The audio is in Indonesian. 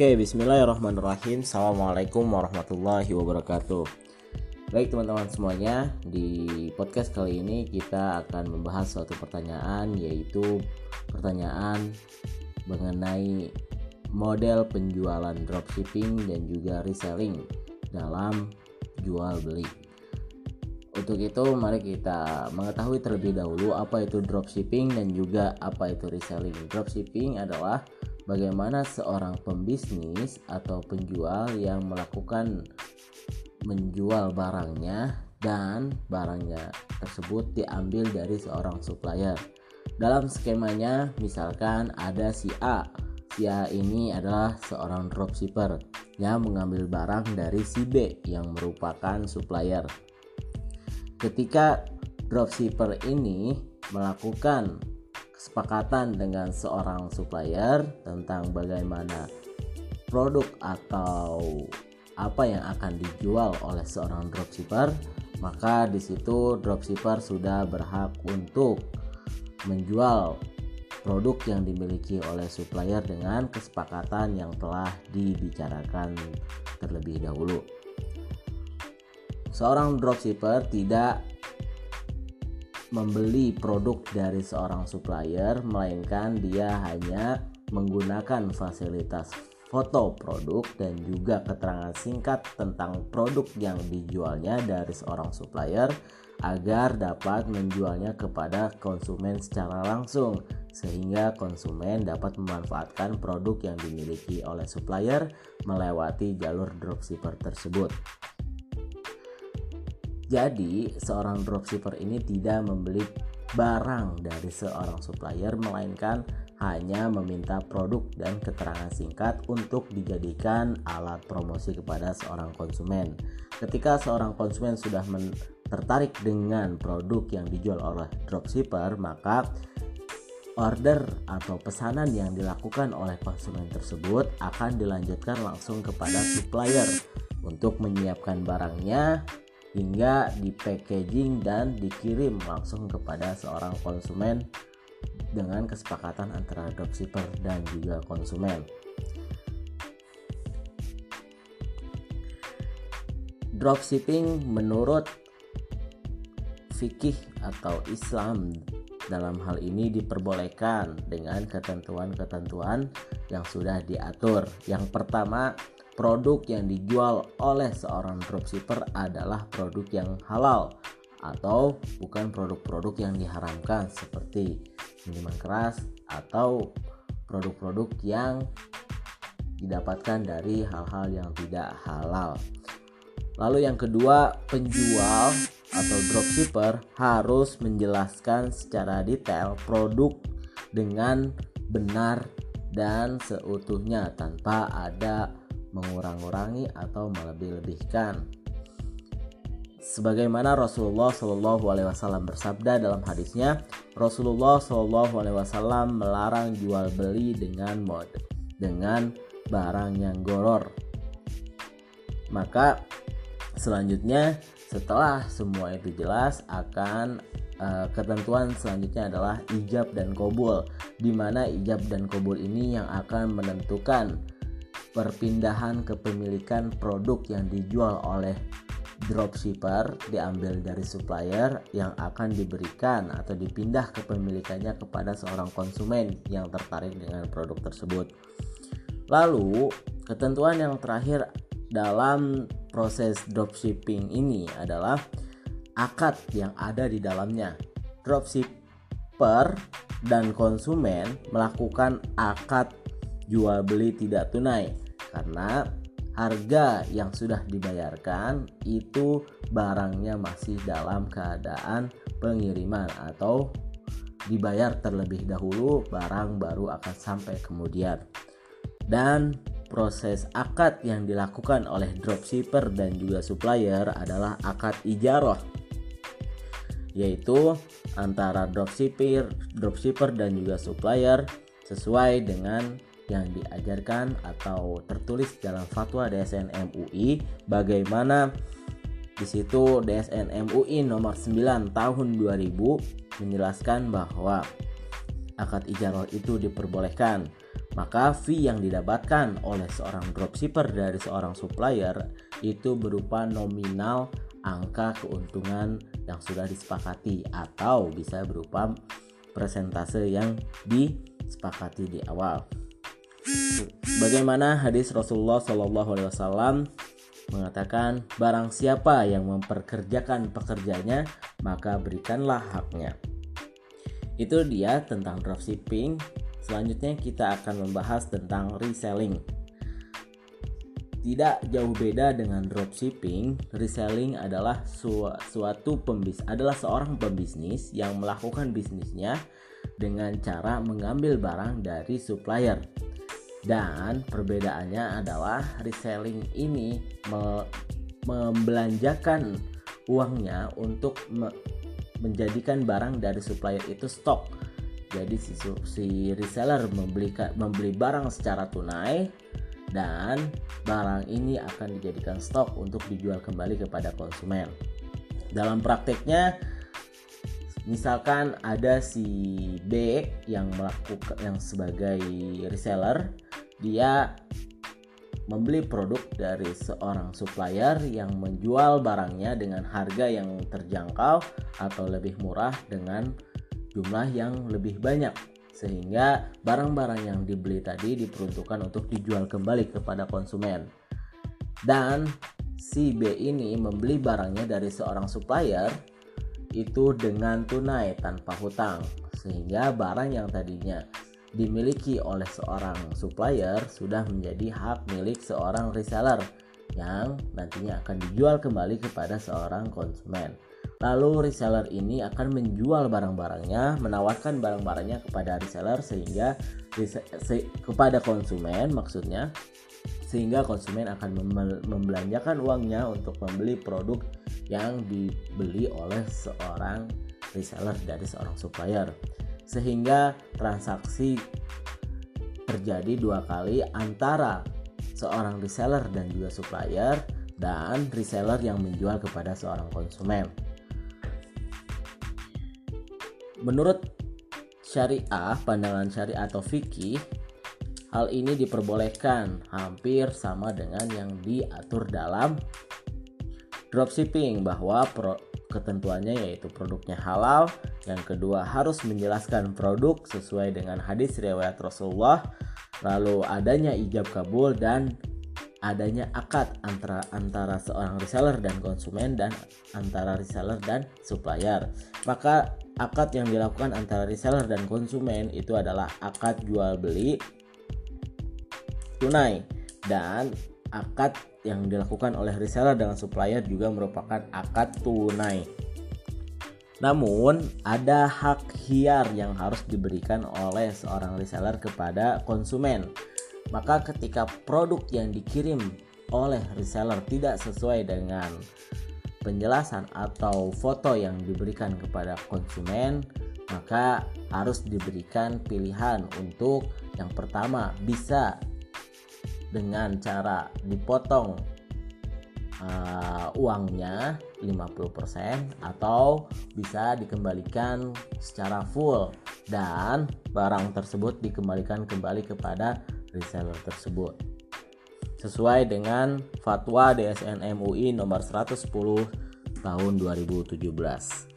Oke, bismillahirrahmanirrahim. Assalamualaikum warahmatullahi wabarakatuh. Baik teman-teman semuanya, di podcast kali ini kita akan membahas suatu pertanyaan yaitu pertanyaan mengenai model penjualan dropshipping dan juga reselling dalam jual beli. Untuk itu mari kita mengetahui terlebih dahulu apa itu dropshipping dan juga apa itu reselling. Dropshipping adalah bagaimana seorang pembisnis atau penjual yang melakukan menjual barangnya dan barangnya tersebut diambil dari seorang supplier. Dalam skemanya misalkan ada si A. Si A ini adalah seorang dropshipper yang mengambil barang dari si B yang merupakan supplier. Ketika dropshipper ini melakukan kesepakatan dengan seorang supplier tentang bagaimana produk atau apa yang akan dijual oleh seorang dropshipper, maka di situ dropshipper sudah berhak untuk menjual produk yang dimiliki oleh supplier dengan kesepakatan yang telah dibicarakan terlebih dahulu. Seorang dropshipper tidak membeli produk dari seorang supplier, melainkan dia hanya menggunakan fasilitas foto produk dan juga keterangan singkat tentang produk yang dijualnya dari seorang supplier agar dapat menjualnya kepada konsumen secara langsung sehingga konsumen dapat memanfaatkan produk yang dimiliki oleh supplier melewati jalur dropshipper tersebut. Jadi, seorang dropshipper ini tidak membeli barang dari seorang supplier melainkan hanya meminta produk dan keterangan singkat untuk dijadikan alat promosi kepada seorang konsumen. Ketika seorang konsumen sudah tertarik dengan produk yang dijual oleh dropshipper, maka order atau pesanan yang dilakukan oleh konsumen tersebut akan dilanjutkan langsung kepada supplier untuk menyiapkan barangnya hingga di packaging dan dikirim langsung kepada seorang konsumen dengan kesepakatan antara dropshipper dan juga konsumen. Dropshipping menurut fikih atau Islam dalam hal ini diperbolehkan dengan ketentuan-ketentuan yang sudah diatur. Yang pertama, produk yang dijual oleh seorang dropshipper adalah produk yang halal atau bukan produk-produk yang diharamkan seperti minuman keras atau produk-produk yang didapatkan dari hal-hal yang tidak halal. Lalu yang kedua, penjual atau dropshipper harus menjelaskan secara detail produk dengan benar dan seutuhnya tanpa ada mengurang-urangi atau melebih-lebihkan. Sebagaimana Rasulullah Shallallahu Alaihi Wasallam bersabda dalam hadisnya, Rasulullah Shallallahu Alaihi Wasallam melarang jual beli dengan mod, dengan barang yang goror. Maka selanjutnya setelah semua itu jelas akan uh, ketentuan selanjutnya adalah ijab dan kobul, di mana ijab dan kobul ini yang akan menentukan perpindahan kepemilikan produk yang dijual oleh dropshipper diambil dari supplier yang akan diberikan atau dipindah kepemilikannya kepada seorang konsumen yang tertarik dengan produk tersebut. Lalu, ketentuan yang terakhir dalam proses dropshipping ini adalah akad yang ada di dalamnya. Dropshipper dan konsumen melakukan akad jual beli tidak tunai. Karena harga yang sudah dibayarkan itu barangnya masih dalam keadaan pengiriman atau dibayar terlebih dahulu barang baru akan sampai kemudian. Dan proses akad yang dilakukan oleh dropshipper dan juga supplier adalah akad ijaroh yaitu antara dropshipper, dropshipper dan juga supplier sesuai dengan yang diajarkan atau tertulis dalam fatwa DSN MUI bagaimana di situ DSN MUI nomor 9 tahun 2000 menjelaskan bahwa akad ijarah itu diperbolehkan maka fee yang didapatkan oleh seorang dropshipper dari seorang supplier itu berupa nominal angka keuntungan yang sudah disepakati atau bisa berupa persentase yang disepakati di awal. Bagaimana hadis Rasulullah Shallallahu Alaihi Wasallam mengatakan barang siapa yang memperkerjakan pekerjanya maka berikanlah haknya. Itu dia tentang dropshipping. Selanjutnya kita akan membahas tentang reselling. Tidak jauh beda dengan dropshipping, reselling adalah su suatu pembis adalah seorang pembisnis yang melakukan bisnisnya dengan cara mengambil barang dari supplier. Dan perbedaannya adalah reselling ini me membelanjakan uangnya untuk me menjadikan barang dari supplier itu stok. Jadi si, si reseller membeli membeli barang secara tunai dan barang ini akan dijadikan stok untuk dijual kembali kepada konsumen. Dalam prakteknya misalkan ada si B yang melakukan yang sebagai reseller, dia membeli produk dari seorang supplier yang menjual barangnya dengan harga yang terjangkau atau lebih murah dengan jumlah yang lebih banyak sehingga barang-barang yang dibeli tadi diperuntukkan untuk dijual kembali kepada konsumen. Dan si B ini membeli barangnya dari seorang supplier itu dengan tunai tanpa hutang, sehingga barang yang tadinya dimiliki oleh seorang supplier sudah menjadi hak milik seorang reseller yang nantinya akan dijual kembali kepada seorang konsumen. Lalu reseller ini akan menjual barang-barangnya, menawarkan barang-barangnya kepada reseller sehingga se kepada konsumen maksudnya sehingga konsumen akan membelanjakan uangnya untuk membeli produk yang dibeli oleh seorang reseller dari seorang supplier. Sehingga transaksi terjadi dua kali antara seorang reseller dan juga supplier dan reseller yang menjual kepada seorang konsumen. Menurut syariah, pandangan syariah atau fikih, hal ini diperbolehkan hampir sama dengan yang diatur dalam dropshipping bahwa ketentuannya yaitu produknya halal, yang kedua harus menjelaskan produk sesuai dengan hadis riwayat Rasulullah, lalu adanya ijab kabul dan adanya akad antara antara seorang reseller dan konsumen dan antara reseller dan supplier. Maka akad yang dilakukan antara reseller dan konsumen itu adalah akad jual beli tunai dan akad yang dilakukan oleh reseller dengan supplier juga merupakan akad tunai. Namun, ada hak hiar yang harus diberikan oleh seorang reseller kepada konsumen. Maka ketika produk yang dikirim oleh reseller tidak sesuai dengan penjelasan atau foto yang diberikan kepada konsumen, maka harus diberikan pilihan untuk yang pertama bisa dengan cara dipotong uh, uangnya 50% atau bisa dikembalikan secara full dan barang tersebut dikembalikan kembali kepada reseller tersebut sesuai dengan fatwa DSN MUI nomor 110 tahun 2017.